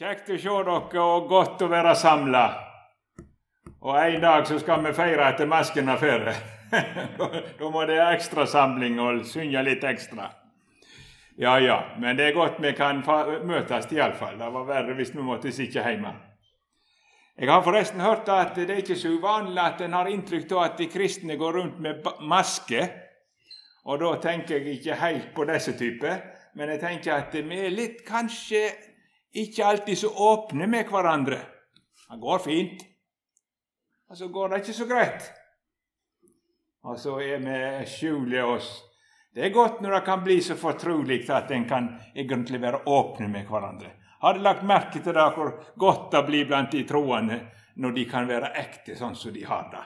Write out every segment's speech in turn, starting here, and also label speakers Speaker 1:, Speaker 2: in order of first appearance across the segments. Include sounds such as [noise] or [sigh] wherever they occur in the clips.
Speaker 1: Kjekt å se dere, og godt å være samla. Og en dag så skal vi feire etter masken er ferdig. [laughs] da må det være ekstrasamling og synge litt ekstra. Ja, ja, men det er godt vi kan møtes, iallfall. Det var verre hvis vi måtte sitte hjemme. Jeg har forresten hørt at det er ikke så uvanlig at en har inntrykk av at de kristne går rundt med maske. Og da tenker jeg ikke helt på disse typer, men jeg tenker at vi er litt kanskje ikke alltid så åpne med hverandre. Det går fint, og så går det ikke så greit. Og så er vi skjuler oss. Det er godt når det kan bli så fortrolig at en kan egentlig være åpne med hverandre. Har du lagt merke til det, hvor godt det blir blant de troende når de kan være ekte sånn som de har det?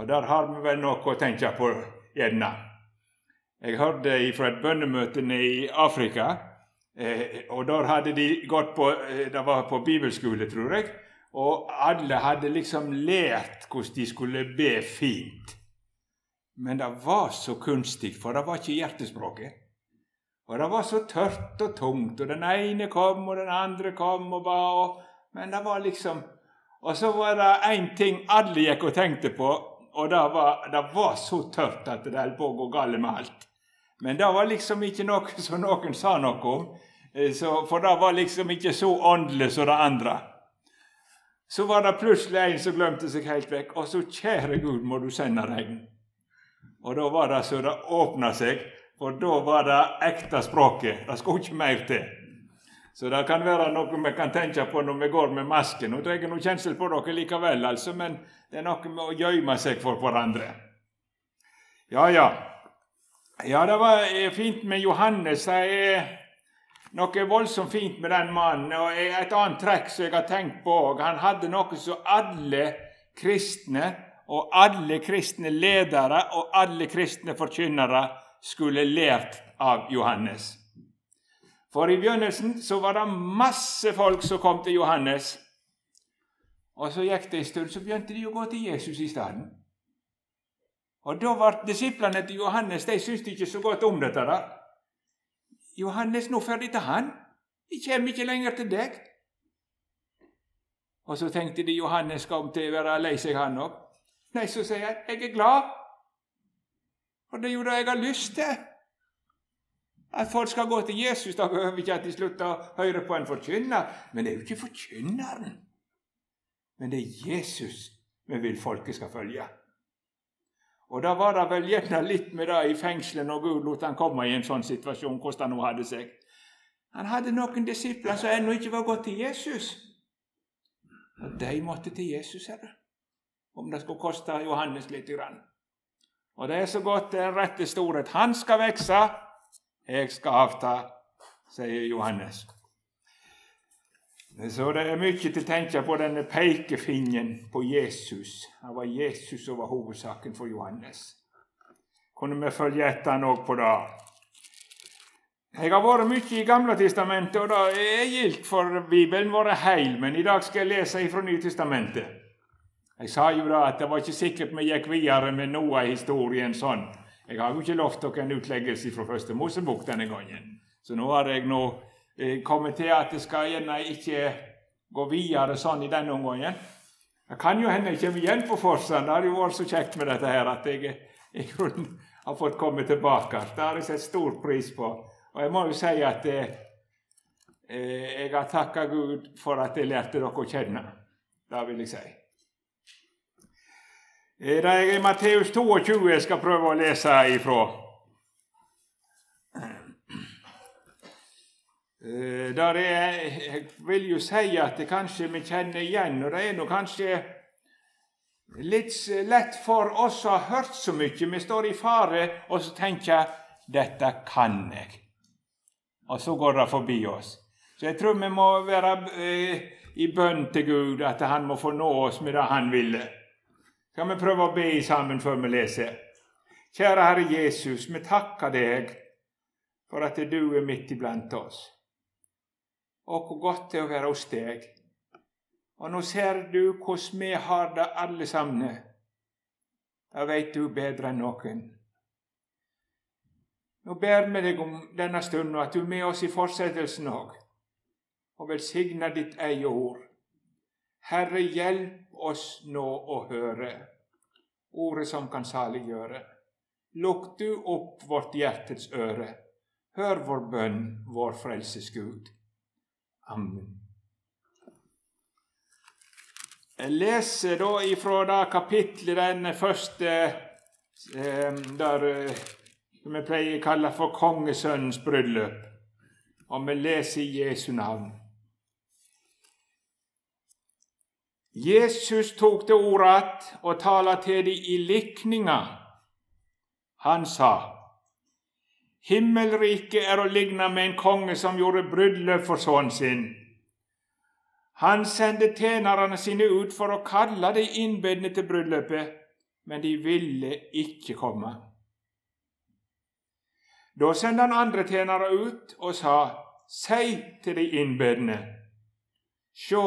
Speaker 1: Og Der har vi vel noe å tenke på, gjerne. Jeg hørte fra et bønnemøte i Afrika Eh, og der hadde de gått på eh, Det var på bibelskole, tror jeg. Og alle hadde liksom lært hvordan de skulle be fint. Men det var så kunstig, for det var ikke hjertespråket. Og det var så tørt og tungt, og den ene kom, og den andre kom og ba, og, Men det var liksom Og så var det én ting alle gikk og tenkte på, og det var, det var så tørt at det holdt på å gå galt med alt. Men det var liksom ikke noe [laughs] som noen sa noe om. Eh, så, for det var liksom ikke så åndelig som det andre. Så var det plutselig en som glemte seg helt vekk. Og så, kjære Gud, må du sende regn. Og da var det så det åpna seg, for da var det ekte språket. Det skulle ikke mer til. Så det kan være noe vi kan tenke på når vi går med maske. Nå tar jeg noe kjensel på dere likevel, altså, men det er noe med å gjemme seg for hverandre. Ja, ja. Ja, det var fint med Johannes. Det er noe voldsomt fint med den mannen. og Et annet trekk som jeg har tenkt på òg. Han hadde noe som alle kristne og alle kristne ledere og alle kristne forkynnere skulle lært av Johannes. For i begynnelsen så var det masse folk som kom til Johannes. Og så gikk det en stund, så begynte de å gå til Jesus i stedet. Og da ble disiplene til Johannes de syntes ikke så godt om dette. der. Johannes, nå ferdig til han. De kommer ikke lenger til deg. Og så tenkte de Johannes kom til å være lei seg, han òg. Nei, så sier jeg, jeg er glad. Og det er jo det jeg har lyst til. At folk skal gå til Jesus. Da behøver vi ikke at de slutter å høre på en forkynner. Men det er jo ikke forkynneren. Men det er Jesus vi vil folket skal følge. Og da var det vel gjerne litt med det i fengselet når Gud lot han komme i en sånn situasjon, hvordan han nå hadde seg. Han hadde noen disipler som ennå ikke var gått til Jesus. Og de måtte til Jesus, herre, om det skulle koste Johannes litt. Grann. Og det er så godt det er rette storhet. Han skal vekse, jeg skal avta, sier Johannes. Så det er mye til å tenke på denne pekefingeren på Jesus. Det var Jesus som var hovedsaken for Johannes. Kunne vi følge etter han òg på det? Jeg har vært mye i Gamle testamentet, og det er gildt for Bibelen vår heil, men i dag skal jeg lese fra Nytestamentet. Jeg sa jo da at det var ikke sikkert vi gikk videre med noe av historien sånn. Jeg har jo ikke lovt dere en utleggelse fra Første Mosebok denne gangen, så nå har jeg nå Eh, kommet til at det skal gjerne ikke gå videre sånn i denne omgangen. Det kan jo hende jeg kommer igjen på Forsand. Det har jo vært så kjekt med dette her at jeg i grunnen har fått komme tilbake. Det har jeg sett stor pris på. Og jeg må jo si at eh, eh jeg har takka Gud for at jeg lærte dere å kjenne. Det vil jeg si. Eh, det er Matteus 22 jeg skal prøve å lese ifra. Der er, jeg vil jo si at det kanskje vi kjenner igjen, og det er nå kanskje litt lett for oss som har hørt så mye. Vi står i fare og så tenker 'dette kan jeg', og så går det forbi oss. Så jeg tror vi må være eh, i bønn til Gud, at Han må få nå oss med det Han ville. Skal vi prøve å be sammen før vi leser? Kjære Herre Jesus, vi takker deg for at du er midt iblant oss og hvor godt det er å være hos deg. Og nå ser du hvordan vi har det alle sammen. Det veit du bedre enn noen. Nå ber vi deg om denne stunden, at du er med oss i fortsettelsen òg. og velsigna ditt eget ord. Herre, hjelp oss nå å høre ordet som kan saliggjøre. Lukk du opp vårt hjertets øre. Hør vår bønn, vår frelses Gud. Amen. Jeg leser da ifra det kapitlet, den første, eh, der eh, som vi pleier å kalle for kongesønnens bryllup. Og vi leser Jesu navn. Jesus tok til orde og talte til de i likninga. Han sa:" Himmelriket er å ligne med en konge som gjorde bryllup for sønnen sin. Han sendte tjenerne sine ut for å kalle de innbedne til bryllupet, men de ville ikke komme. Da sendte han andre tjenere ut og sa, Si til de innbedne, Sjå,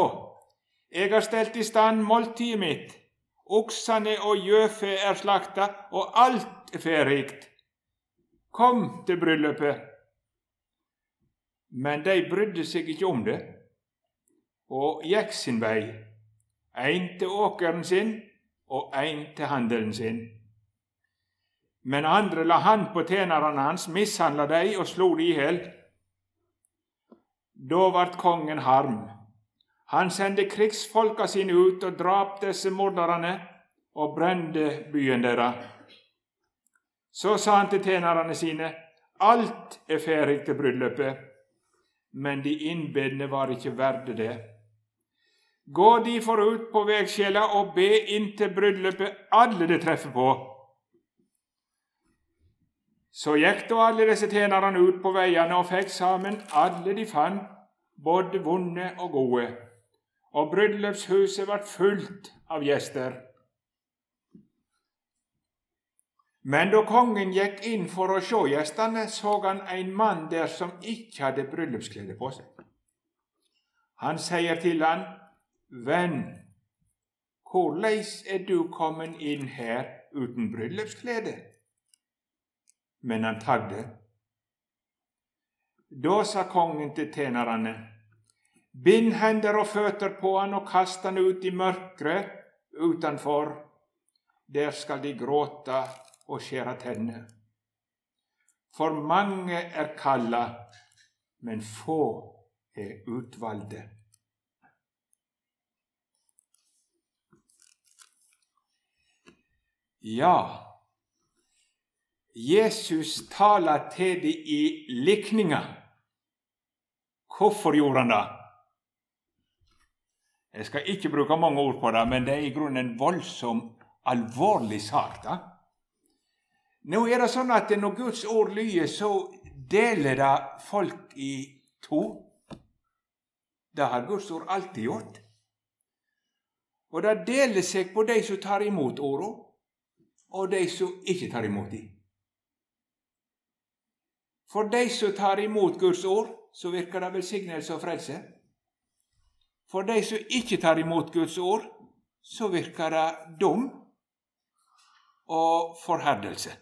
Speaker 1: jeg har stelt i stand måltidet mitt, oksene og gjøfe er slakta, og alt er ferdig. Kom til bryllupet. Men de brydde seg ikke om det og gikk sin vei, ein til åkeren sin og ein til handelen sin. Men andre la hand på tjenerne hans, mishandla dei og slo de i hjel. Da vart kongen harm. Han sendte krigsfolka sine ut og drap disse morderne og brende byen deres. Så sa han til tjenerne sine, alt er ferdig til bryllupet, men de innbedne var ikke verde det. Gå de forut på vegskjella og be inntil bryllupet alle det treffer på. Så gikk da alle disse tjenerne ut på veiene og fikk sammen alle de fant, både vonde og gode, og bryllupshuset ble fullt av gjester. Men da kongen gikk inn for å se gjestene, så han en mann der som ikke hadde bryllupsklede på seg. Han sier til han, Venn, hvordan er du kommet inn her uten bryllupsklede? Men han tagde. Da sa kongen til tjenerne, bind hender og føtter på han og kast han ut i mørket utenfor. Der skal de gråte og skjære tenner. For mange er kalla, men få er utvalgte. Ja, Jesus taler til dem i likninger. Hvorfor gjorde han det? Jeg skal ikke bruke mange ord på det, men det er i grunnen en voldsom, alvorlig sak. da. Nå er det sånn at når Guds ord lyder, så deler det folk i to. Det har Guds ord alltid gjort. Og det deler seg på de som tar imot ordene, og de som ikke tar imot dem. For de som tar imot Guds ord, så virker det velsignelse og frelse. For de som ikke tar imot Guds ord, så virker det dum og forherdelse.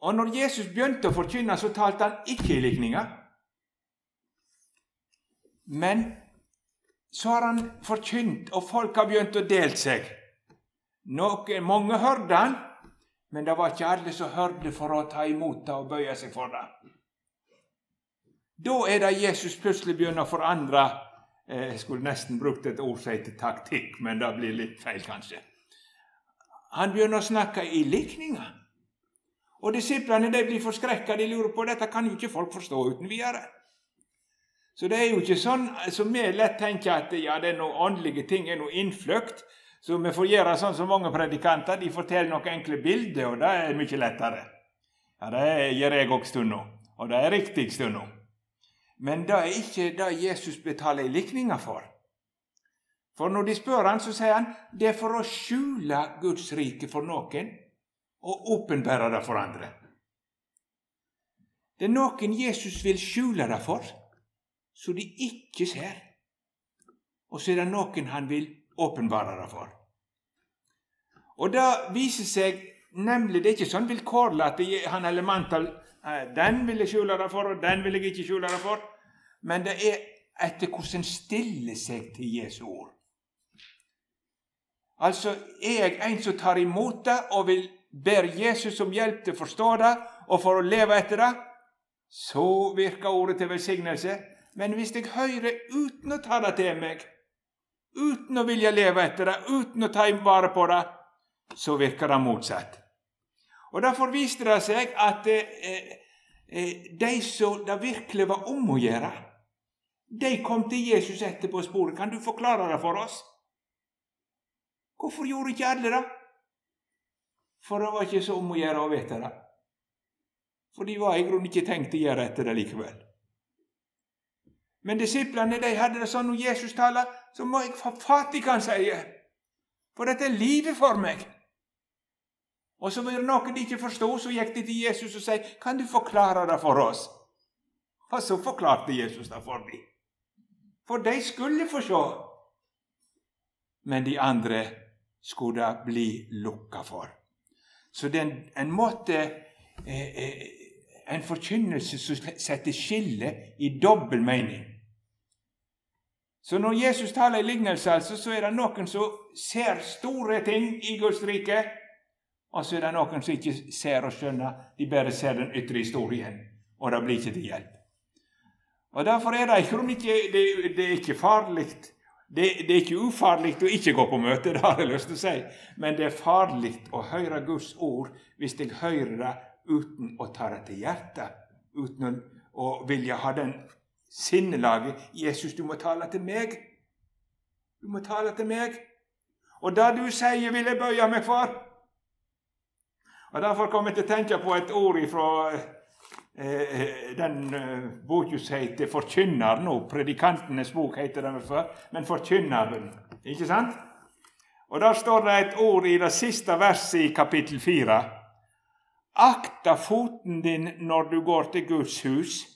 Speaker 1: Og når Jesus begynte å forkynne, så talte han ikke i likninger. Men så har han forkynt, og folk har begynt å dele seg. Noen, mange hørte han, men det var ikke alle som hørte for å ta imot det og bøye seg for det. Da er det Jesus plutselig begynner å forandre eh, Jeg skulle nesten brukt et ord som heter taktikk, men det blir litt feil, kanskje. Han begynner å snakke i likninger. Og disiplene de blir forskrekka. De lurer på dette kan jo ikke folk forstå uten videre. Så det er jo ikke sånn som vi lett tenker at ja, det er noen åndelige ting er noe innfløkt. Så vi får gjøre sånn som mange predikanter. De forteller noen enkle bilder, og det er mye lettere. Ja, Det gjør jeg òg stundom, og det er riktig stundom. Men det er ikke det Jesus betaler i likninger for. For når de spør han, så sier han det er for å skjule Guds rike for noen og åpenbære det for andre. Det er noen Jesus vil skjule det for, så de ikke ser. Og så er det noen han vil åpenbare det for. Og det viser seg nemlig Det er ikke sånn vilkårlig at han eller mann Eh, den vil jeg skjule det for, og den vil jeg ikke skjule det for. Men det er etter hvordan en stiller seg til Jesu ord. Altså, er jeg en som tar imot det og vil ber Jesus om hjelp til å forstå det og for å leve etter det, så virker ordet til velsignelse. Men hvis jeg hører uten å ta det til meg, uten å vilje leve etter det, uten å ta vare på det, så virker det motsatt. Og Derfor viste det seg at eh, eh, de som det virkelig var om å gjøre, de kom til Jesus etterpå og spurte kan du forklare det for oss. Hvorfor gjorde ikke alle det? For det var ikke så om å gjøre å vite det. For de var i grunnen ikke tenkt å gjøre etter det likevel. Men disiplene de hadde det sånn når Jesus taler, så må jeg få fatt i hva han sier. For dette er livet for meg. Og så var det noe de ikke forsto, så gikk de til Jesus og sa, 'Kan du forklare det for oss?' Og så forklarte Jesus det for dem. For de skulle få se. Men de andre skulle det bli lukka for. Så det er en, en måte eh, eh, En forkynnelse som setter skille i dobbel mening. Så når Jesus taler i lignelse, altså, så er det noen som ser store ting i Guds rike, og så er det noen som ikke ser og skjønner. De bare ser den ytre historien, og det blir ikke til hjelp. Og Derfor er det ikke, det, det er ikke farlig det, det, er ikke ufarlig å ikke gå på møte, [laughs] det har jeg lyst til å si, men det er farlig å høre Guds ord hvis jeg hører det uten å ta det til hjertet, uten å vilje ha den sinnelaget 'Jesus, du må tale til meg'. Du må tale til meg. Og det du sier, vil jeg bøye meg for. Og Derfor kom jeg til å tenke på et ord fra den eh, boka som heter 'Forkynneren'. nå, Predikantenes bok heter den før, men 'Forkynneren'. Ikke sant? Og Der står det et ord i det siste verset i kapittel 4. Akta foten din når du går til Guds hus.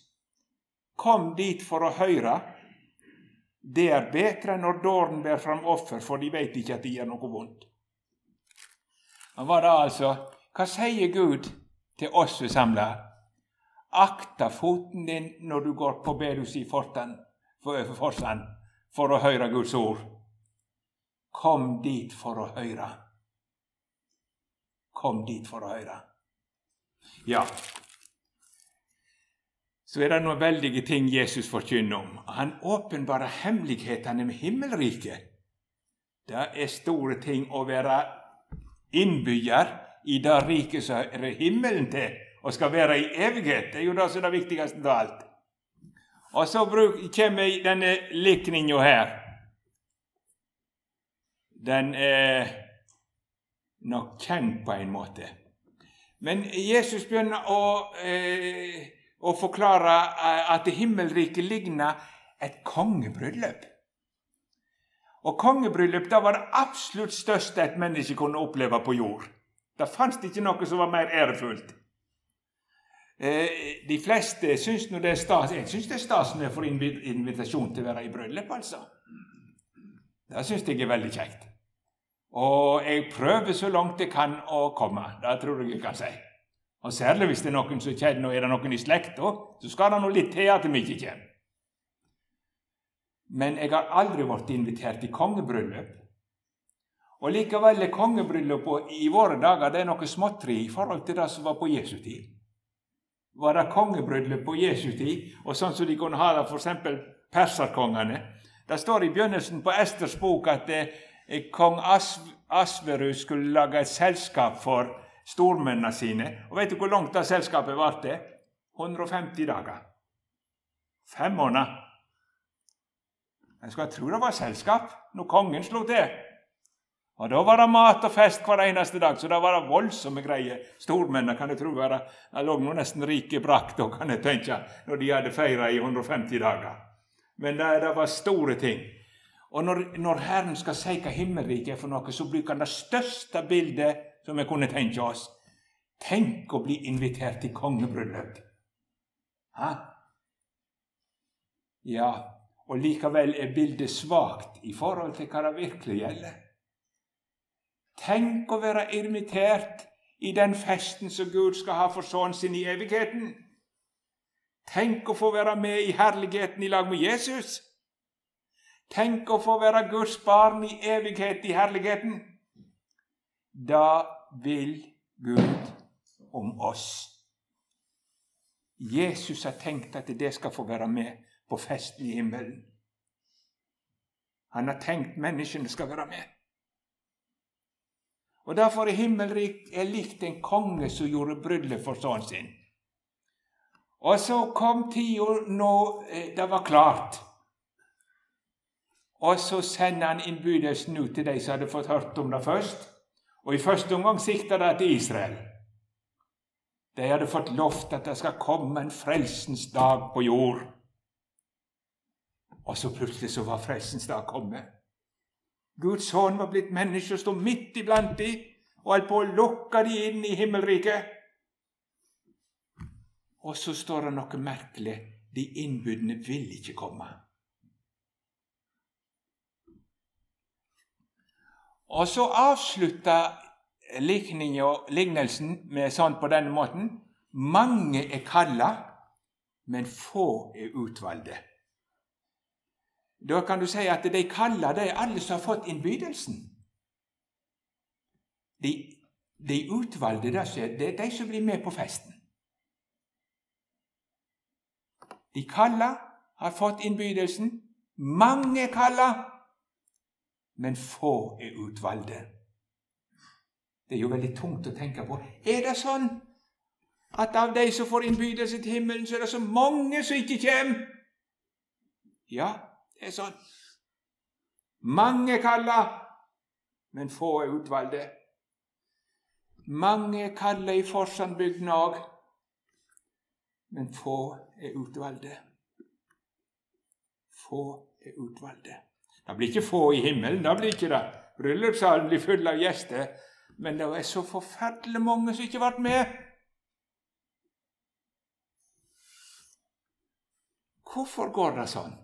Speaker 1: Kom dit for å høre. Det er bedre når dåren ber fram offer, for de vet ikke at de gjør noe vondt. Hva da altså? Hva sier Gud til oss vi samler? Akta foten din når du går på bedus i Fortan, Forsand for å høre Guds ord. Kom dit for å høre. Kom dit for å høre. Ja, så er det noen veldige ting Jesus forkynner om. Han åpenbarer hemmelighetene med himmelriket. Det er store ting å være innbygger i det riket som er himmelen til og skal være i evighet. Det er jo det som er det viktigste av alt. Og så kommer denne likninga her. Den er nok kjent på en måte. Men Jesus begynner å, eh, å forklare eh, at himmelriket ligner et kongebryllup. Og kongebryllup det var det absolutt største et menneske kunne oppleve på jord. Det fantes ikke noe som var mer ærefullt. Eh, de fleste syns det er stas. Jeg syns det er stas når jeg får invitasjon til å være i bryllup, altså. Det syns jeg er veldig kjekt. Og jeg prøver så langt jeg kan å komme. Det tror jeg jeg kan si. Og Særlig hvis det er noen som kjenner, og er det noen i slekta, så skal det nå litt til at vi ikke kommer. Men jeg har aldri blitt invitert til kongebryllup. Og likevel er kongebryllup i våre dager det er noe småtteri i forhold til det som var på Jesu tid var det kongebryllup på Jesu tid, og sånn som de kunne ha det f.eks. perserkongene. Det står i begynnelsen på Esters bok at eh, kong Asv Asverus skulle lage et selskap for stormennene sine. Og Vet du hvor langt det selskapet varte? 150 dager. Fem måneder. En skal tro det var selskap når kongen slo til. Og Da var det mat og fest hver eneste dag, så da var det voldsomme greier. Stormennene kan jeg tro var det lå nå nesten rike brakt, da, kan jeg tenke, når de hadde feira i 150 dager. Men det, det var store ting. Og når, når Herren skal si hva himmelriket er for noe, så bruker han det største bildet som vi kunne tenke oss. Tenk å bli invitert til kongebryllup. Hæ? Ja, og likevel er bildet svakt i forhold til hva det virkelig gjelder. Tenk å være invitert i den festen som Gud skal ha for sønnen sin i evigheten. Tenk å få være med i herligheten i lag med Jesus. Tenk å få være Guds barn i evighet i herligheten. Da vil Gud om oss. Jesus har tenkt at det skal få være med på festen i himmelen. Han har tenkt menneskene skal være med. Og Derfor er himmelrikt er likt en konge som gjorde bryllup for sønnen sin. Og så kom tida når eh, det var klart. Og så sender han innbydelsen ut til de som hadde fått hørt om det først. Og i første omgang sikta det til Israel. De hadde fått lovt at det skal komme en frelsens dag på jord. Og så plutselig så var frelsens dag kommet. Guds sønn var blitt menneske og sto midt iblant de og holdt på å lukke de inn i himmelriket. Og så står det noe merkelig. De innbudne vil ikke komme. Og så avslutta lignelsen med sånn på denne måten. Mange er kalla, men få er utvalgte. Da kan du si at de kaller det alle som har fått innbydelsen. De, de utvalgte, det er de som blir med på festen. De kalla har fått innbydelsen. Mange kalla, men få er utvalgte. Det er jo veldig tungt å tenke på. Er det sånn at av de som får innbydelse til himmelen, så er det så mange som ikke kommer? Ja, er sånn. Mange kalla, men få er utvalgte. Mange kalla i Forsandbygda òg, men få er utvalgte. Få er utvalgte. Det blir ikke få i himmelen, det blir ikke det. Bryllupssalen blir full av gjester, men det er så forferdelig mange som ikke ble med. Hvorfor går det sånn?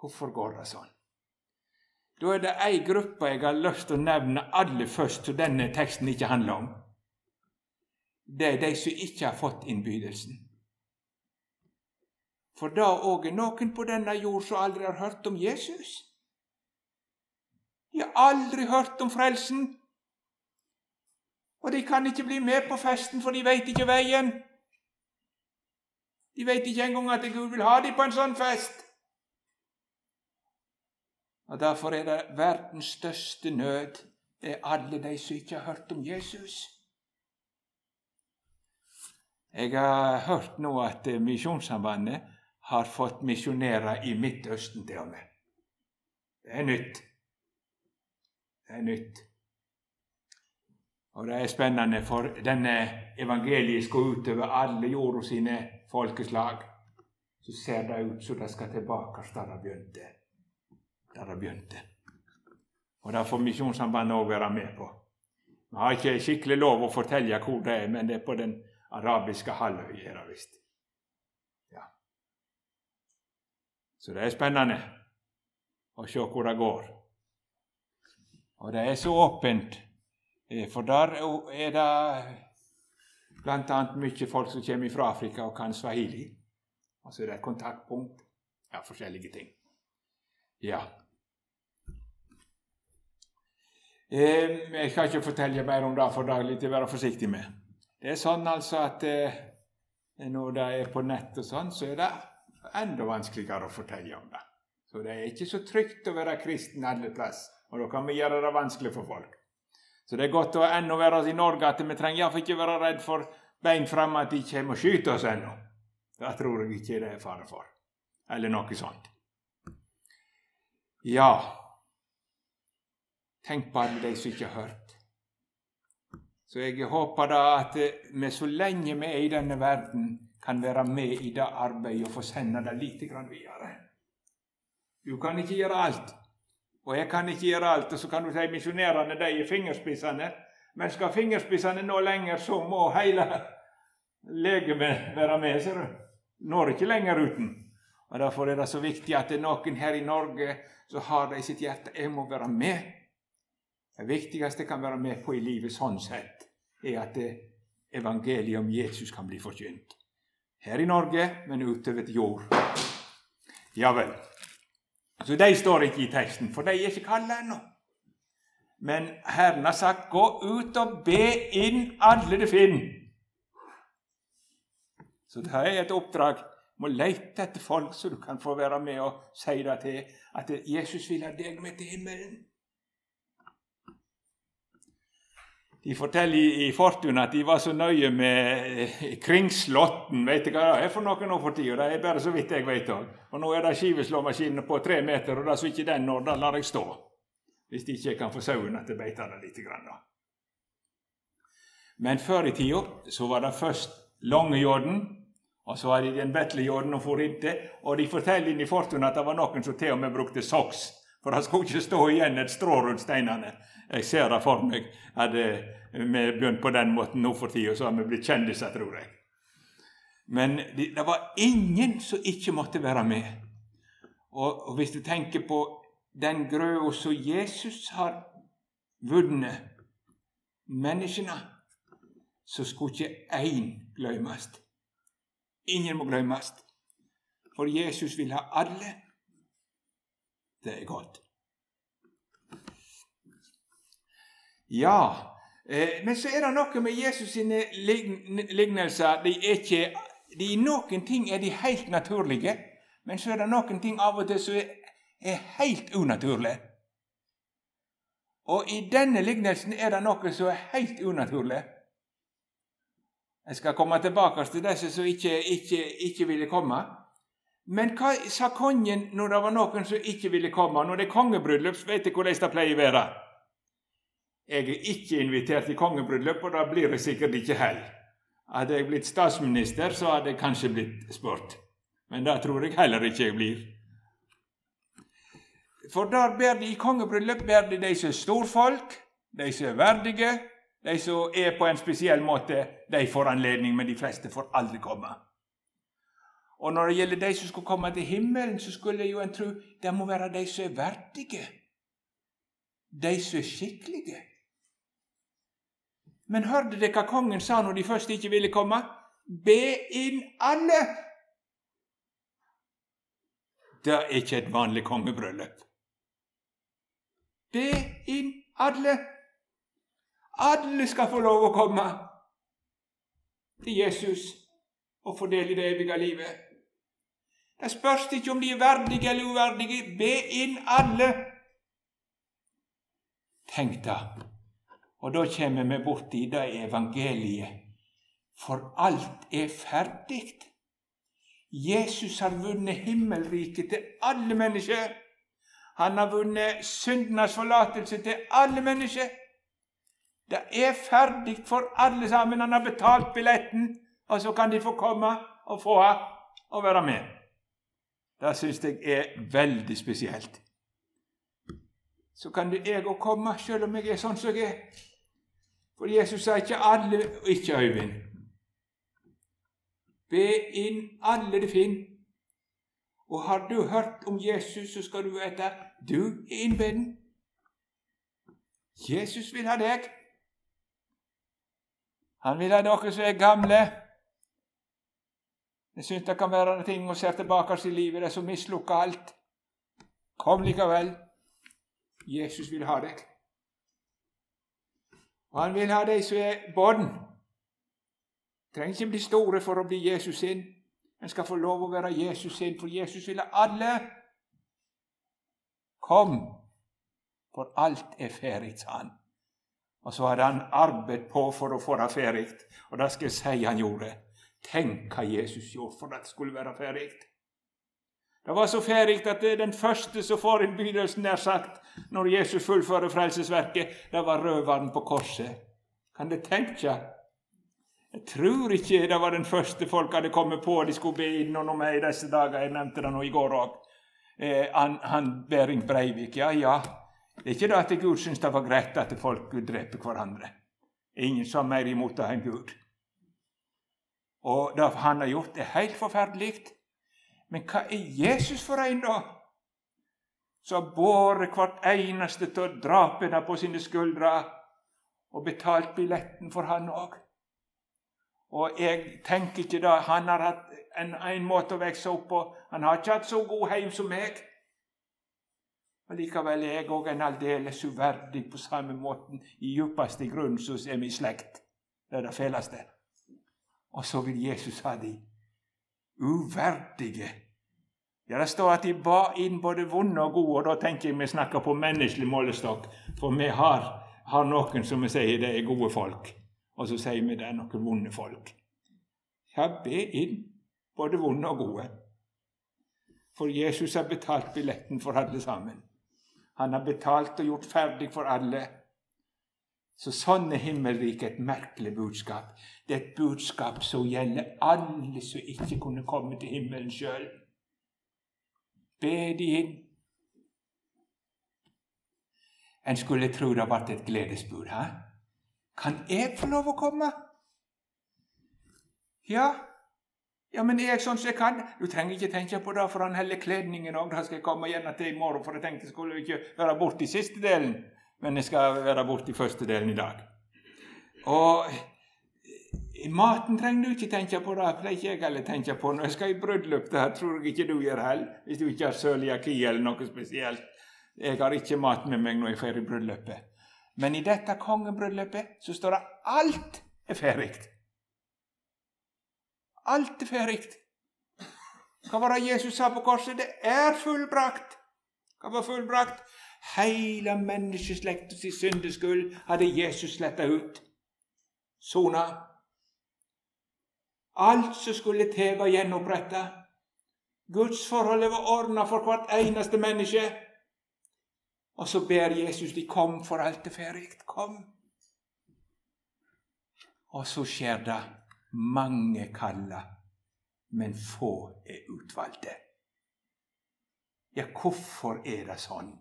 Speaker 1: Hvorfor går det sånn? Da er det ei gruppe jeg har lyst til å nevne aller først, som denne teksten ikke handler om. Det er de som ikke har fått innbydelsen. For da òg er noen på denne jord som aldri har hørt om Jesus. De har aldri hørt om frelsen. Og de kan ikke bli med på festen, for de veit ikke veien. De veit ikke engang at Gud vil ha dem på en sånn fest. Og Derfor er det verdens største nød. Det er alle de som ikke har hørt om Jesus. Jeg har hørt nå at Misjonssambandet har fått misjonere i Midtøsten til og med. Det er nytt. Det er nytt. Og det er spennende, for denne evangeliet skal utover alle jorda sine folkeslag. Så ser det ut som det skal tilbake der det begynte der det begynte. Og Det får Misjonssambandet òg være med på. Vi har ikke skikkelig lov å fortelle hvor det er, men det er på den arabiske halvøya, visst. Ja. Så det er spennende å se hvor det går. Og det er så åpent, eh, for der er det bl.a. mye folk som kommer fra Afrika og kan swahili. Altså det er et kontaktpunkt. Ja, forskjellige ting. Ja. Jeg skal ikke fortelle mer om det, for det er litt å være forsiktig med. Det er sånn altså at eh, når det er på nett og sånn, så er det enda vanskeligere å fortelle om det. Så det er ikke så trygt å være kristen alle plass, og da kan vi gjøre det vanskelig for folk. Så det er godt å ennå være i Norge at vi trenger iallfall ikke være redd for bein framme at de kommer og skyter oss ennå. Det tror jeg ikke det er fare for. Eller noe sånt. Ja, Tenk på alle de som ikke har hørt. Så jeg håper da at vi så lenge vi er i denne verden, kan være med i det arbeidet og få sende det litt videre. Du kan ikke gjøre alt, og jeg kan ikke gjøre alt. Og så kan du si misjonærene de er fingerspissene. Men skal fingerspissene nå lenger, så må hele legemet være med. ser du. Når ikke lenger uten. Og Derfor er det så viktig at det er noen her i Norge som har det i sitt hjerte. Jeg må være med. Det viktigste jeg kan være med på i livet sånn sett, er at evangeliet om Jesus kan bli forkynt. Her i Norge, men utover til jord. Ja vel. Så de står ikke i teksten, for de er ikke kalla ennå. Men Herren har sagt 'gå ut og be inn alle det finner'. Så det er et oppdrag. Du må lete etter folk så du kan få være med og si det til at Jesus vil ha deg med til himmelen. De forteller i, i Fortuna at de var så nøye med kringslåtten. Kringslotten. Vet du hva det er for noe nå for tida? Det er bare så vidt jeg vet òg. Og nå er det skiveslåmaskinen på tre meter, og det som ikke den når, da lar jeg stå. Hvis de ikke kan få sauene til å beite det litt. Men før i tida så var det først Longejorden, og så var det den Betlejorden og for inntil. Og de forteller inn i Fortuna at det var noen som til og med brukte soks. For det skulle ikke stå igjen et strå rundt steinene. Jeg ser det for meg. at vi begynt på den måten nå for tida, så har vi blitt kjendiser, tror jeg. Men det, det, var ingen som ikke måtte være med. Og, og hvis du tenker på den grøa som Jesus har vunnet, menneskene, så skulle ikke én glemmes. Ingen må glemmes. For Jesus vil ha alle. Det er godt. Ja, eh, men så er det noe med Jesus sine lignelser de er ikke, de, Noen ting er de helt naturlige, men så er det noen ting av og til som er, er helt unaturlige. Og i denne lignelsen er det noe som er helt unaturlig. Jeg skal komme tilbake til disse som ikke, ikke, ikke ville komme. Men hva sa kongen når det var noen som ikke ville komme? Når det er kongebryllup, vet du hvordan det pleier å være. Jeg er ikke invitert i kongebryllup, og da blir det sikkert ikke heller. Hadde jeg blitt statsminister, så hadde jeg kanskje blitt spurt. Men det tror jeg heller ikke jeg blir. For der ber de i kongebryllup ber de de som er storfolk, de som er verdige, de som er på en spesiell måte, de får anledning, men de fleste får aldri komme. Og når det gjelder de som skulle komme til himmelen, så skulle jo en tro det må være de som er verdige, de som er skikkelige. Men hørte dere hva kongen sa når de først ikke ville komme? Be inn alle! Det er ikke et vanlig kongebryllup. Be inn alle! Alle skal få lov å komme til Jesus og få del i det evige livet. Det spørs ikke om de er verdige eller uverdige. Be inn alle! Tenk deg og da kommer vi borti det evangeliet. For alt er ferdig. Jesus har vunnet himmelriket til alle mennesker. Han har vunnet syndenes forlatelse til alle mennesker. Det er ferdig for alle sammen. Han har betalt billetten, og så kan de få komme og få ha og være med. Det syns jeg er veldig spesielt. Så kan jeg òg komme, selv om jeg er sånn som jeg er. For Jesus sa ikke alle og ikke Øyvind. Be inn alle det finner. Og har du hørt om Jesus, så skal du vite du er innbeden. Jesus vil ha deg. Han vil ha dere som er gamle. Jeg syns det kan være ting å se tilbake i livet, det som mislukka alt. Kom likevel. Jesus vil ha deg. Og han vil ha de som er barn. Trenger ikke bli store for å bli Jesus sin. En skal få lov å være Jesus sin, for Jesus vil ha alle. Kom, for alt er ferdig, sa han. Og så hadde han arbeidet på for å få det ferdig, og det skal jeg si han gjorde. Tenk hva Jesus gjorde for at det skulle være ferdig. Det var så ferdig at det er den første som får innbydelsen, nær sagt, når Jesus fullfører frelsesverket, det var røveren på korset. Kan dere tenke? Jeg tror ikke det var den første folk hadde kommet på de skulle be inn under meg i disse dager. Jeg nevnte det nå i går òg. Eh, han, han Behring Breivik. Ja, ja. Det er ikke det at Gud syns det var greit at folk dreper hverandre. Ingen er mer imot det enn Gud. Og det han har gjort, er helt forferdelig. Men hva er Jesus for en, da? som har båret hvert eneste av drapene på sine skuldre og betalt billetten for han òg. Og jeg tenker ikke da Han har hatt en, en måte å vokse opp på. Han har ikke hatt så god heim som meg. Og Likevel er jeg òg en aldeles uverdig på samme måten i djupeste grunn som er min slekt. Det er det fæleste. Og så vil Jesus ha de uverdige. Ja, Det står at de ba inn både vonde og gode, og da tenker jeg vi snakker på menneskelig målestokk. For vi har, har noen som vi sier det er gode folk, og så sier vi det er noen vonde folk. Ja, be inn både vonde og gode. For Jesus har betalt billetten for alle sammen. Han har betalt og gjort ferdig for alle. Så sånn er himmelriket et merkelig budskap. Det er et budskap som gjelder alle som ikke kunne komme til himmelen sjøl. Be de inn. En skulle tro det ble et gledesbud. Hæ? Kan jeg få lov å komme? Ja, ja, men jeg sånn som jeg kan? Du trenger ikke tenke på det, for han heller kledningen òg. Da skal jeg komme igjen til i morgen, for jeg tenkte jeg skulle ikke være borte i siste delen. Men jeg skal være borte i første delen i dag. Og maten trenger du ikke tenke på, det pleier ikke jeg heller tenke på når jeg skal i bryllup. Det tror jeg ikke du gjør heller, hvis du ikke har cøliaki eller noe spesielt. Jeg har ikke mat med meg når jeg drar i bryllupet. Men i dette kongebryllupet så står det alt er ferdig. Alt er ferdig. Hva var det Jesus sa på korset? Det er fullbrakt. Hva var fullbrakt? Hele menneskeslektens syndeskyld hadde Jesus sletta ut. Sona. Alt som skulle til, var gjenoppretta. Gudsforholdet var ordna for hvert eneste menneske. Og så ber Jesus de kom, for alt er ferdig. Kom. Og så skjer det. Mange kalla, men få er utvalgte. Ja, hvorfor er det sånn?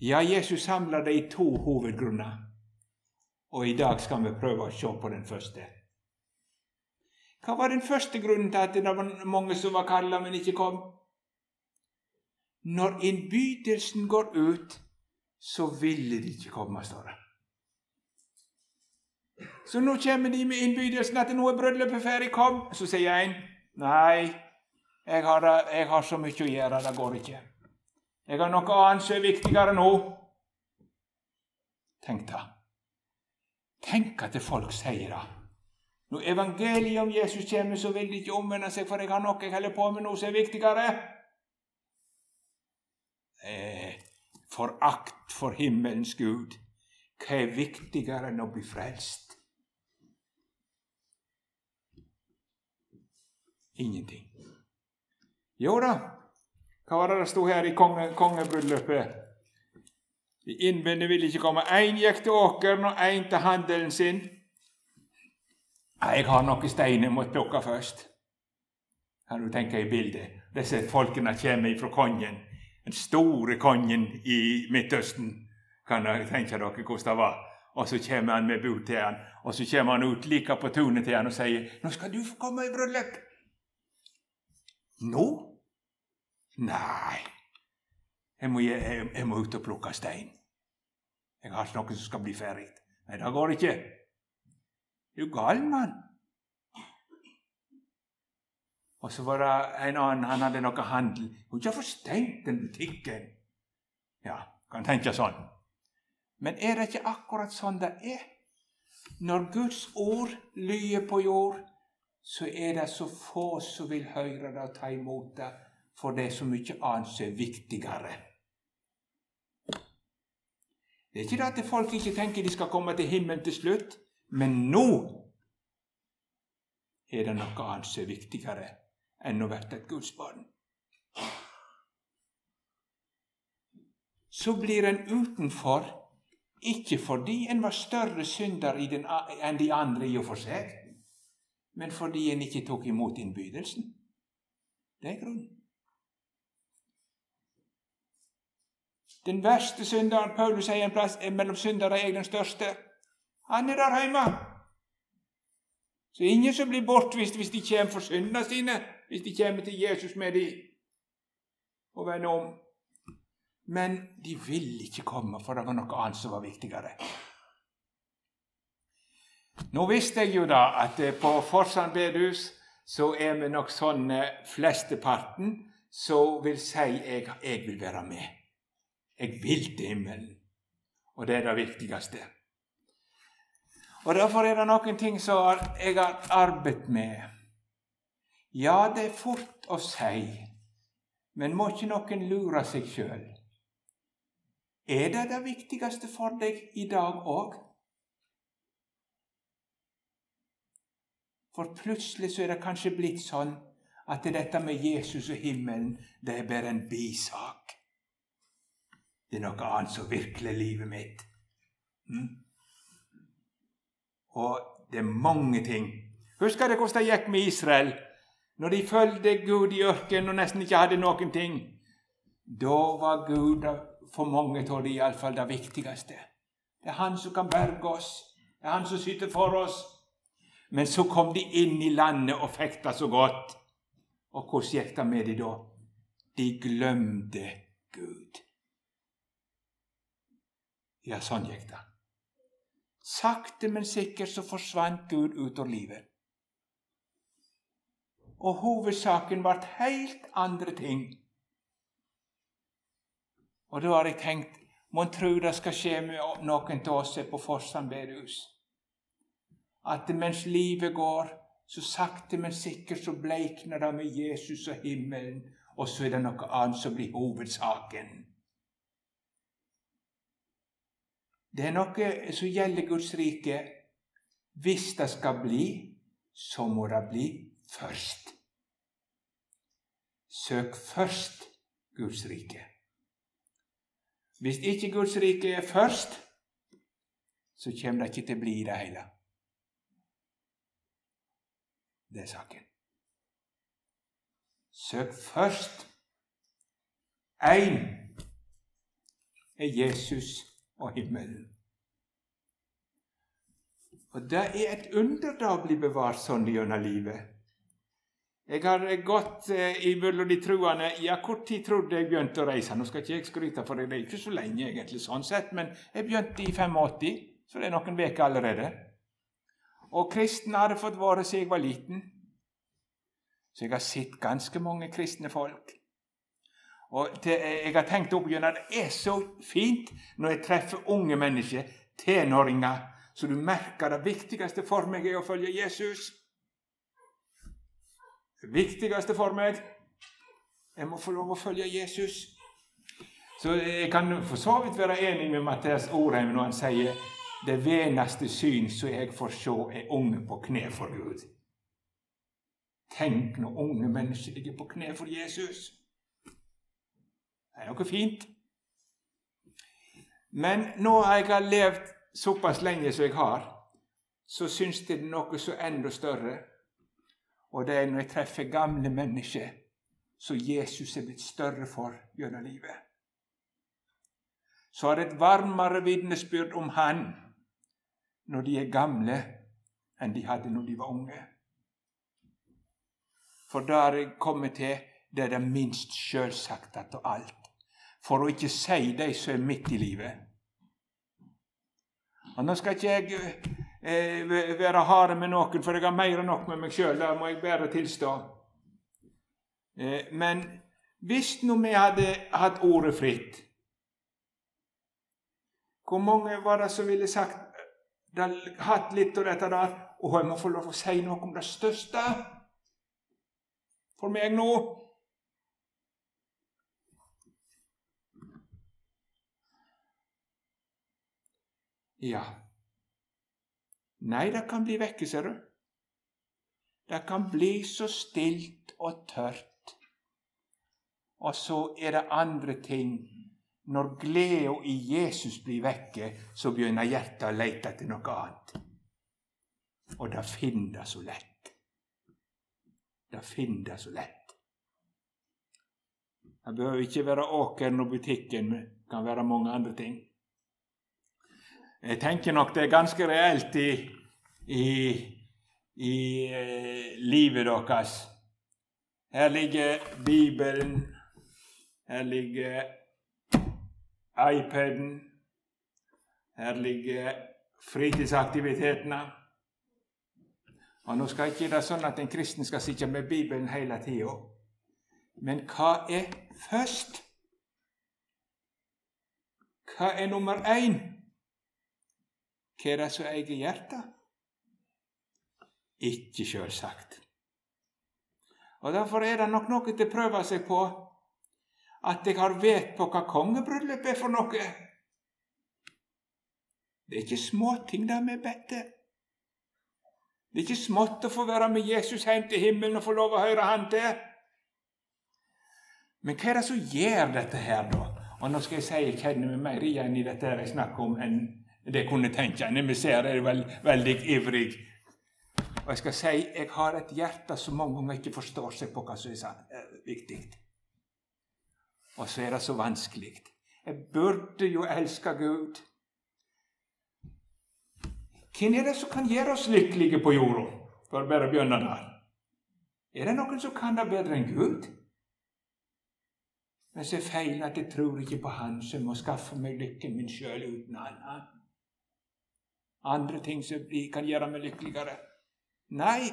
Speaker 1: Ja, Jesus samler det i to hovedgrunner, og i dag skal vi prøve å se på den første. Hva var den første grunnen til at det var mange som var kalla, men ikke kom? Når innbydelsen går ut, så ville de ikke komme, står det. Så nå kommer de med innbydelsen at nå er bryllupet ferdig, kom. Så sier en nei, jeg har, jeg har, så mye å gjøre, det går ikke. Jeg har noe annet som er viktigere nå. Tenk da. Tenk at folk sier det. Når evangeliet om Jesus kommer, så vil de ikke omvende seg, for jeg har noe jeg holder på med nå som er viktigere. Eh, forakt for himmelens Gud. Hva er viktigere enn å bli frelst? Ingenting. Jo da, hva var det det sto her i konge, kongebryllupet? De innbundne ville ikke komme. Én gikk til åkeren og én til handelen sin. Jeg har noen steiner jeg må plukke først. Kan du tenke i bildet? Disse folkene kommer fra kongen. Den store kongen i Midtøsten. Kan dere tenke dere hvordan det var? Og så kommer han med bud til han, og så kommer han ut like på tunet til han og sier 'Nå skal du få komme i bryllup'. Nå? Nei, jeg må, jeg, jeg må ut og plukke stein. Jeg har ikke noe som skal bli ferdig. Nei, det går ikke. Er du gal, mann? Og så var det en annen, han hadde noe handel. Kunne ikke stengt den butikken. Ja, kan tenke sånn. Men er det ikke akkurat sånn det er? Når Guds ord lyder på jord, så er det så få som vil høre det og ta imot det, for det er så mye annet som er viktigere. Det er ikke det at folk ikke tenker de skal komme til himmelen til slutt, men nå er det noe annet som er viktigere enn å bli et gudsbarn. Så blir en utenfor, ikke fordi en var større synder enn de andre i og for seg, men fordi en ikke tok imot innbydelsen. Det er grunnen. Den verste synderen Paulus sier en plass er mellom syndere er den største. Han er der hjemme. Så ingen som blir bortvist hvis de kommer for syndene sine, hvis de kommer til Jesus med dem og vender om. Men de vil ikke komme, for det var noe annet som var viktigere. Nå visste jeg jo da at eh, på Forsand bedehus så er vi nok sånn flesteparten som vil si jeg, jeg vil være med. Jeg vil til himmelen. Og det er det viktigste. Og Derfor er det noen ting som jeg har arbeidet med. Ja, det er fort å si, men må ikke noen lure seg sjøl? Er det det viktigste for deg i dag òg? For plutselig så er det kanskje blitt sånn at dette med Jesus og himmelen, det er bare en bisak. Det er noe annet som virkelig er livet mitt. Mm. Og det er mange ting. Husker dere hvordan det gikk med Israel? Når de fulgte Gud i ørkenen og nesten ikke hadde noen ting. Da var Gud for mange av dem iallfall det viktigste. Det er Han som kan berge oss. Det er Han som sitter for oss. Men så kom de inn i landet og fikk det så godt. Og hvordan gikk det med dem da? De glemte Gud. Ja, sånn gikk det. Sakte, men sikkert så forsvant Gud ut av livet. Og hovedsaken ble helt andre ting. Og da har jeg tenkt Mon tru det skal skje med noen av oss på Forsand bedehus? at mens livet går, så sakte, men sikkert så bleikner det med Jesus og himmelen, og så er det noe annet som blir hovedsaken. Det er noe som gjelder Guds rike. Hvis det skal bli, så må det bli først. Søk først Guds rike. Hvis ikke Guds rike er først, så kommer det ikke til å bli det hele. Det er saken. Søk først én er Jesus og himmelen. Og Det er et under da å bli bevart sånn gjennom livet. Jeg har gått eh, imellom de troende Ja, kort tid trodde jeg begynte å reise? Nå skal ikke jeg skryte for det, er ikke så lenge, egentlig, sånn sett, men jeg begynte i 85, så det er noen uker allerede. Og kristne hadde fått være siden jeg var liten. Så jeg har sett ganske mange kristne folk. Og til, jeg har tenkt opp gjennom Det er så fint når jeg treffer unge mennesker, tenåringer, så du merker det viktigste for meg er å følge Jesus. Det viktigste for meg Jeg må få lov å følge Jesus. Så jeg kan for så vidt være enig med Mathias Orheim når han sier det veneste syn som jeg får se, er unge på kne for Gud. Tenk når unge mennesker ligger på kne for Jesus. Det er noe fint. Men nå har jeg levd såpass lenge som jeg har, så syns jeg det er noe så enda større. Og det er når jeg treffer gamle mennesker som Jesus er blitt større for gjennom livet. Så har jeg et varmere vitnesbyrd om Han når de er gamle, enn de hadde når de var unge. For har jeg kommet til det er det minst sjølsagte av alt. For å ikke si de som er midt i livet. Og Nå skal ikke jeg eh, være hard med noen, for jeg har mer enn nok med meg sjøl. Det må jeg bare tilstå. Eh, men hvis nå vi hadde hatt ordet fritt, hvor mange var det som ville sagt hatt litt av dette der. Og jeg må få lov å si noe om det største for meg nå. Ja. Nei, det kan bli vekke, ser du. Det kan bli så stilt og tørt. Og så er det andre ting når gleda i Jesus blir vekke, så begynner hjertet å leite etter noe annet. Og det finner det så lett. Det finner det så lett. Det behøver ikke være åkeren og butikken, det kan være mange andre ting. Jeg tenker nok det er ganske reelt i, i, i eh, livet deres. Her ligger Bibelen, her ligger iPaden. Her ligger fritidsaktivitetene. Og Nå skal ikke det sånn at en kristen skal sitte med Bibelen hele tida. Men hva er først? Hva er nummer én? Hva er det som eier hjertet? Ikke sjølsagt. Og Derfor er det nok noe til å prøve seg på at jeg har vet på hva kongebryllup er for noe. Det er ikke småting det vi bedte. Det er ikke smått å få være med Jesus hjem til himmelen og få lov å høre Han til. Men hva er det som gjør dette her, da? Og nå skal jeg si jeg kjenner meg mer igjen i dette jeg snakker om, enn det kunne tenke. Ser det, er vel, veldig ivrig og jeg skal si jeg har et hjerte som mange ganger ikke forstår seg på hva som er eh, viktig. Og så er det så vanskelig. Jeg burde jo elske Gud. Hvem er det som kan gjøre oss lykkelige på jorda? For å bare begynne der. Er det noen som kan det bedre enn Gud? Men så er feilen at jeg tror ikke på Han som må skaffe meg lykken min sjøl uten Han. Andre ting som kan gjøre meg lykkeligere. Nei,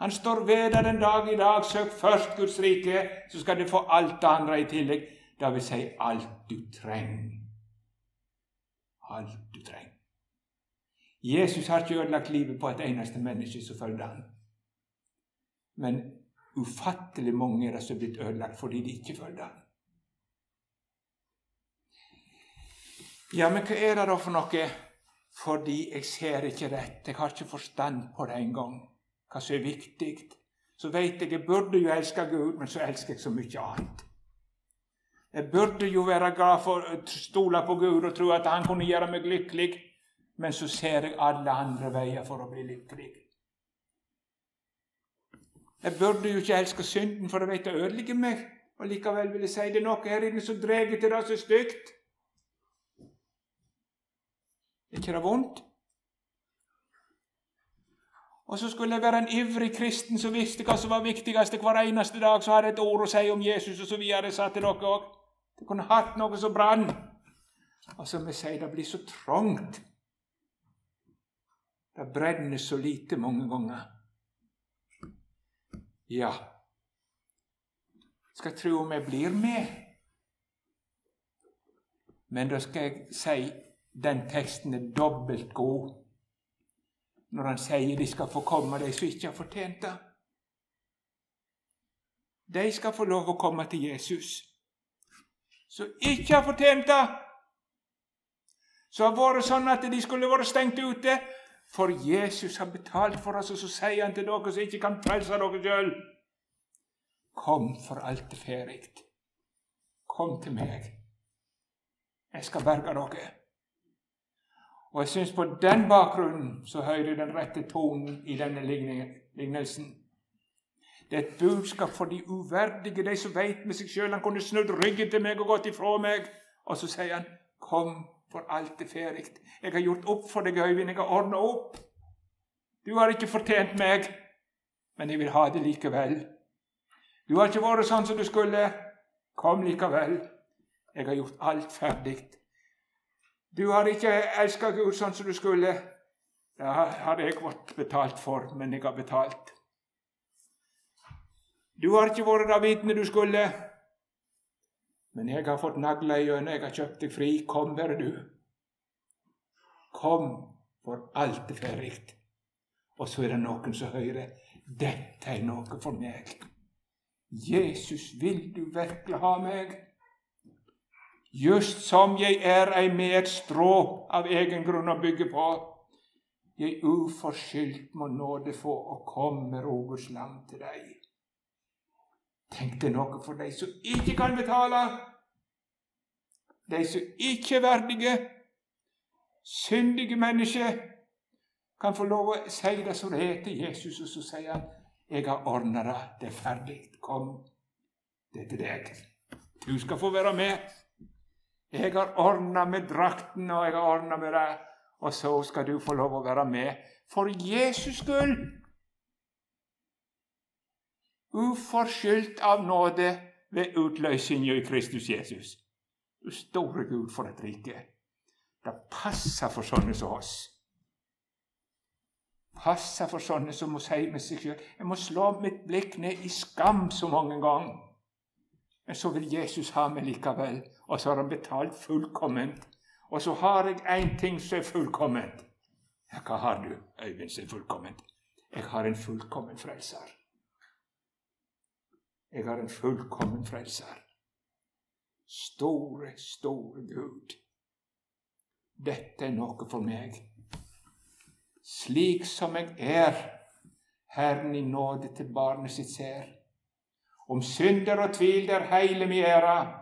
Speaker 1: han står ved deg den dag i dag. Søk først Guds rike, så skal du få alt det andre i tillegg. Det vil si alt du trenger. Alt du trenger. Jesus har ikke ødelagt livet på et eneste menneske som følger han. Men ufattelig mange er det som er blitt ødelagt fordi de ikke følger han. Ja, men hva er det da for noe fordi jeg ser ikke rett. Jeg har ikke forstand på det engang, hva som er viktig. Så veit jeg jeg burde jo elske Gud, men så elsker jeg så mye annet. Jeg burde jo være glad for å stole på Gud og tro at Han kunne gjøre meg lykkelig, men så ser jeg alle andre veier for å bli lykkelig. Jeg burde jo ikke elske synden, for jeg vet det ødelegger meg. Og likevel vil jeg si det noe her inne som drar til det er stygt. Ikke det vondt? Og så skulle jeg være en ivrig kristen som visste hva som var viktigst. Hver eneste dag så hadde jeg et ord å si om Jesus, og så videre, sa til dere òg. Det kunne hatt noe som brann. Og som jeg sier, det blir så trangt. Det brenner så lite mange ganger. Ja, skal tro om jeg blir med. Men da skal jeg si den teksten er dobbelt god når han sier de skal få komme, de som ikke har fortjent det. De skal få lov å komme til Jesus. Som ikke har fortjent det. Som har vært sånn at de skulle vært stengt ute. For Jesus har betalt for oss, og så sier han til dere som ikke kan frelse dere sjøl Kom, for alt er ferdig. Kom til meg. Jeg skal berge dere. Og jeg syns på den bakgrunnen så hører den rette tonen i denne lignelsen. Det er et budskap for de uverdige, de som veit med seg sjøl Han kunne snudd ryggen til meg og gått ifra meg. Og så sier han, 'Kom, for alt er ferdig. Jeg har gjort opp for deg, Øyvind. Jeg har ordna opp. Du har ikke fortjent meg, men jeg vil ha det likevel. Du har ikke vært sånn som du skulle. Kom likevel. Jeg har gjort alt ferdig. Du har ikke elska Gud sånn som du skulle. Det hadde jeg fått betalt for, men jeg har betalt. Du har ikke vært det vitne du skulle, men jeg har fått nagla gjennom, jeg har kjøpt deg fri. Kom, bare du. Kom, for alt er ferdig. Og så er det noen som hører dette er noe for meg. Jesus, vil du virkelig ha meg? Just som jeg er ei med et strå av egen grunn å bygge på. Jeg uforskyldt må nåde få å komme Rogers land til deg. Tenk deg noe for de som ikke kan betale, de som ikke er verdige, syndige mennesker, kan få lov å si det som det er Jesus, og så sier han, 'Jeg har ordna det, det er ferdig. Kom, det er til deg. Du skal få være med.' Jeg har ordna med drakten, og jeg har ordna med det. Og så skal du få lov å være med for Jesus skyld. Uforskyldt av nåde ved utløsninga i Kristus Jesus. Du store Gud, for et rike. Det passer for sånne som oss. Passer for sånne som må si med seg sjøl Jeg må slå mitt blikk ned i skam så mange ganger. Men så vil Jesus ha meg likevel, og så har han betalt fullkomment. Og så har jeg én ting som er fullkomment. Hva har du, Øyvind, som er fullkomment? Jeg har en fullkommen frelser. Jeg har en fullkommen frelser. Store, store Gud. Dette er noe for meg. Slik som jeg er, Herren i nåde til barnet sitt ser. Om synder og tvil der heile mi æra,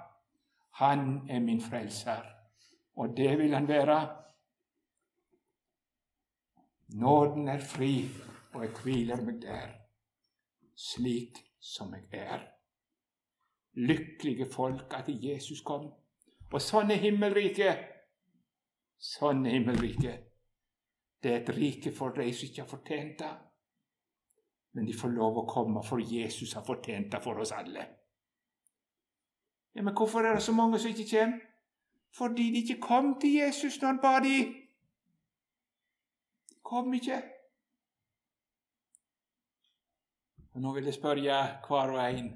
Speaker 1: Han er min frelser, og det vil han være. Nåden er fri, og jeg hviler meg der, slik som jeg er. Lykkelige folk at Jesus kom. Og sånn er himmelriket. Sånn er himmelriket. Det er et rike for de som ikke har fortjent det. Men de får lov å komme, for Jesus har fortjent det for oss alle. Ja, Men hvorfor er det så mange som ikke kommer? Fordi de ikke kom til Jesus når han ba de. De kom ikke. Og Nå vil jeg spørre hver og en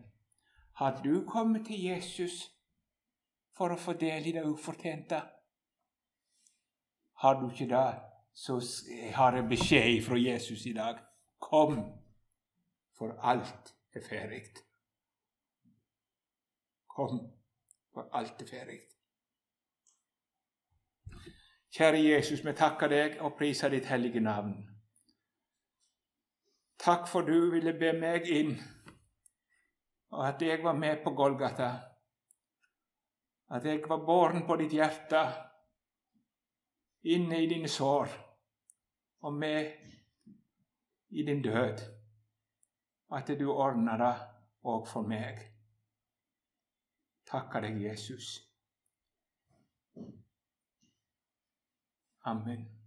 Speaker 1: har du kommet til Jesus for å få del i det ufortjente? Har du ikke det, så har jeg beskjed fra Jesus i dag. Kom, for alt er ferdig. Kom, for alt er ferdig. Kjære Jesus, vi takker deg og priser ditt hellige navn. Takk for du ville be meg inn, og at jeg var med på Golgata. At jeg var båren på ditt hjerte, inne i dine sår, og med i din død. At du ordner det òg for meg. Takker deg, Jesus. Amen.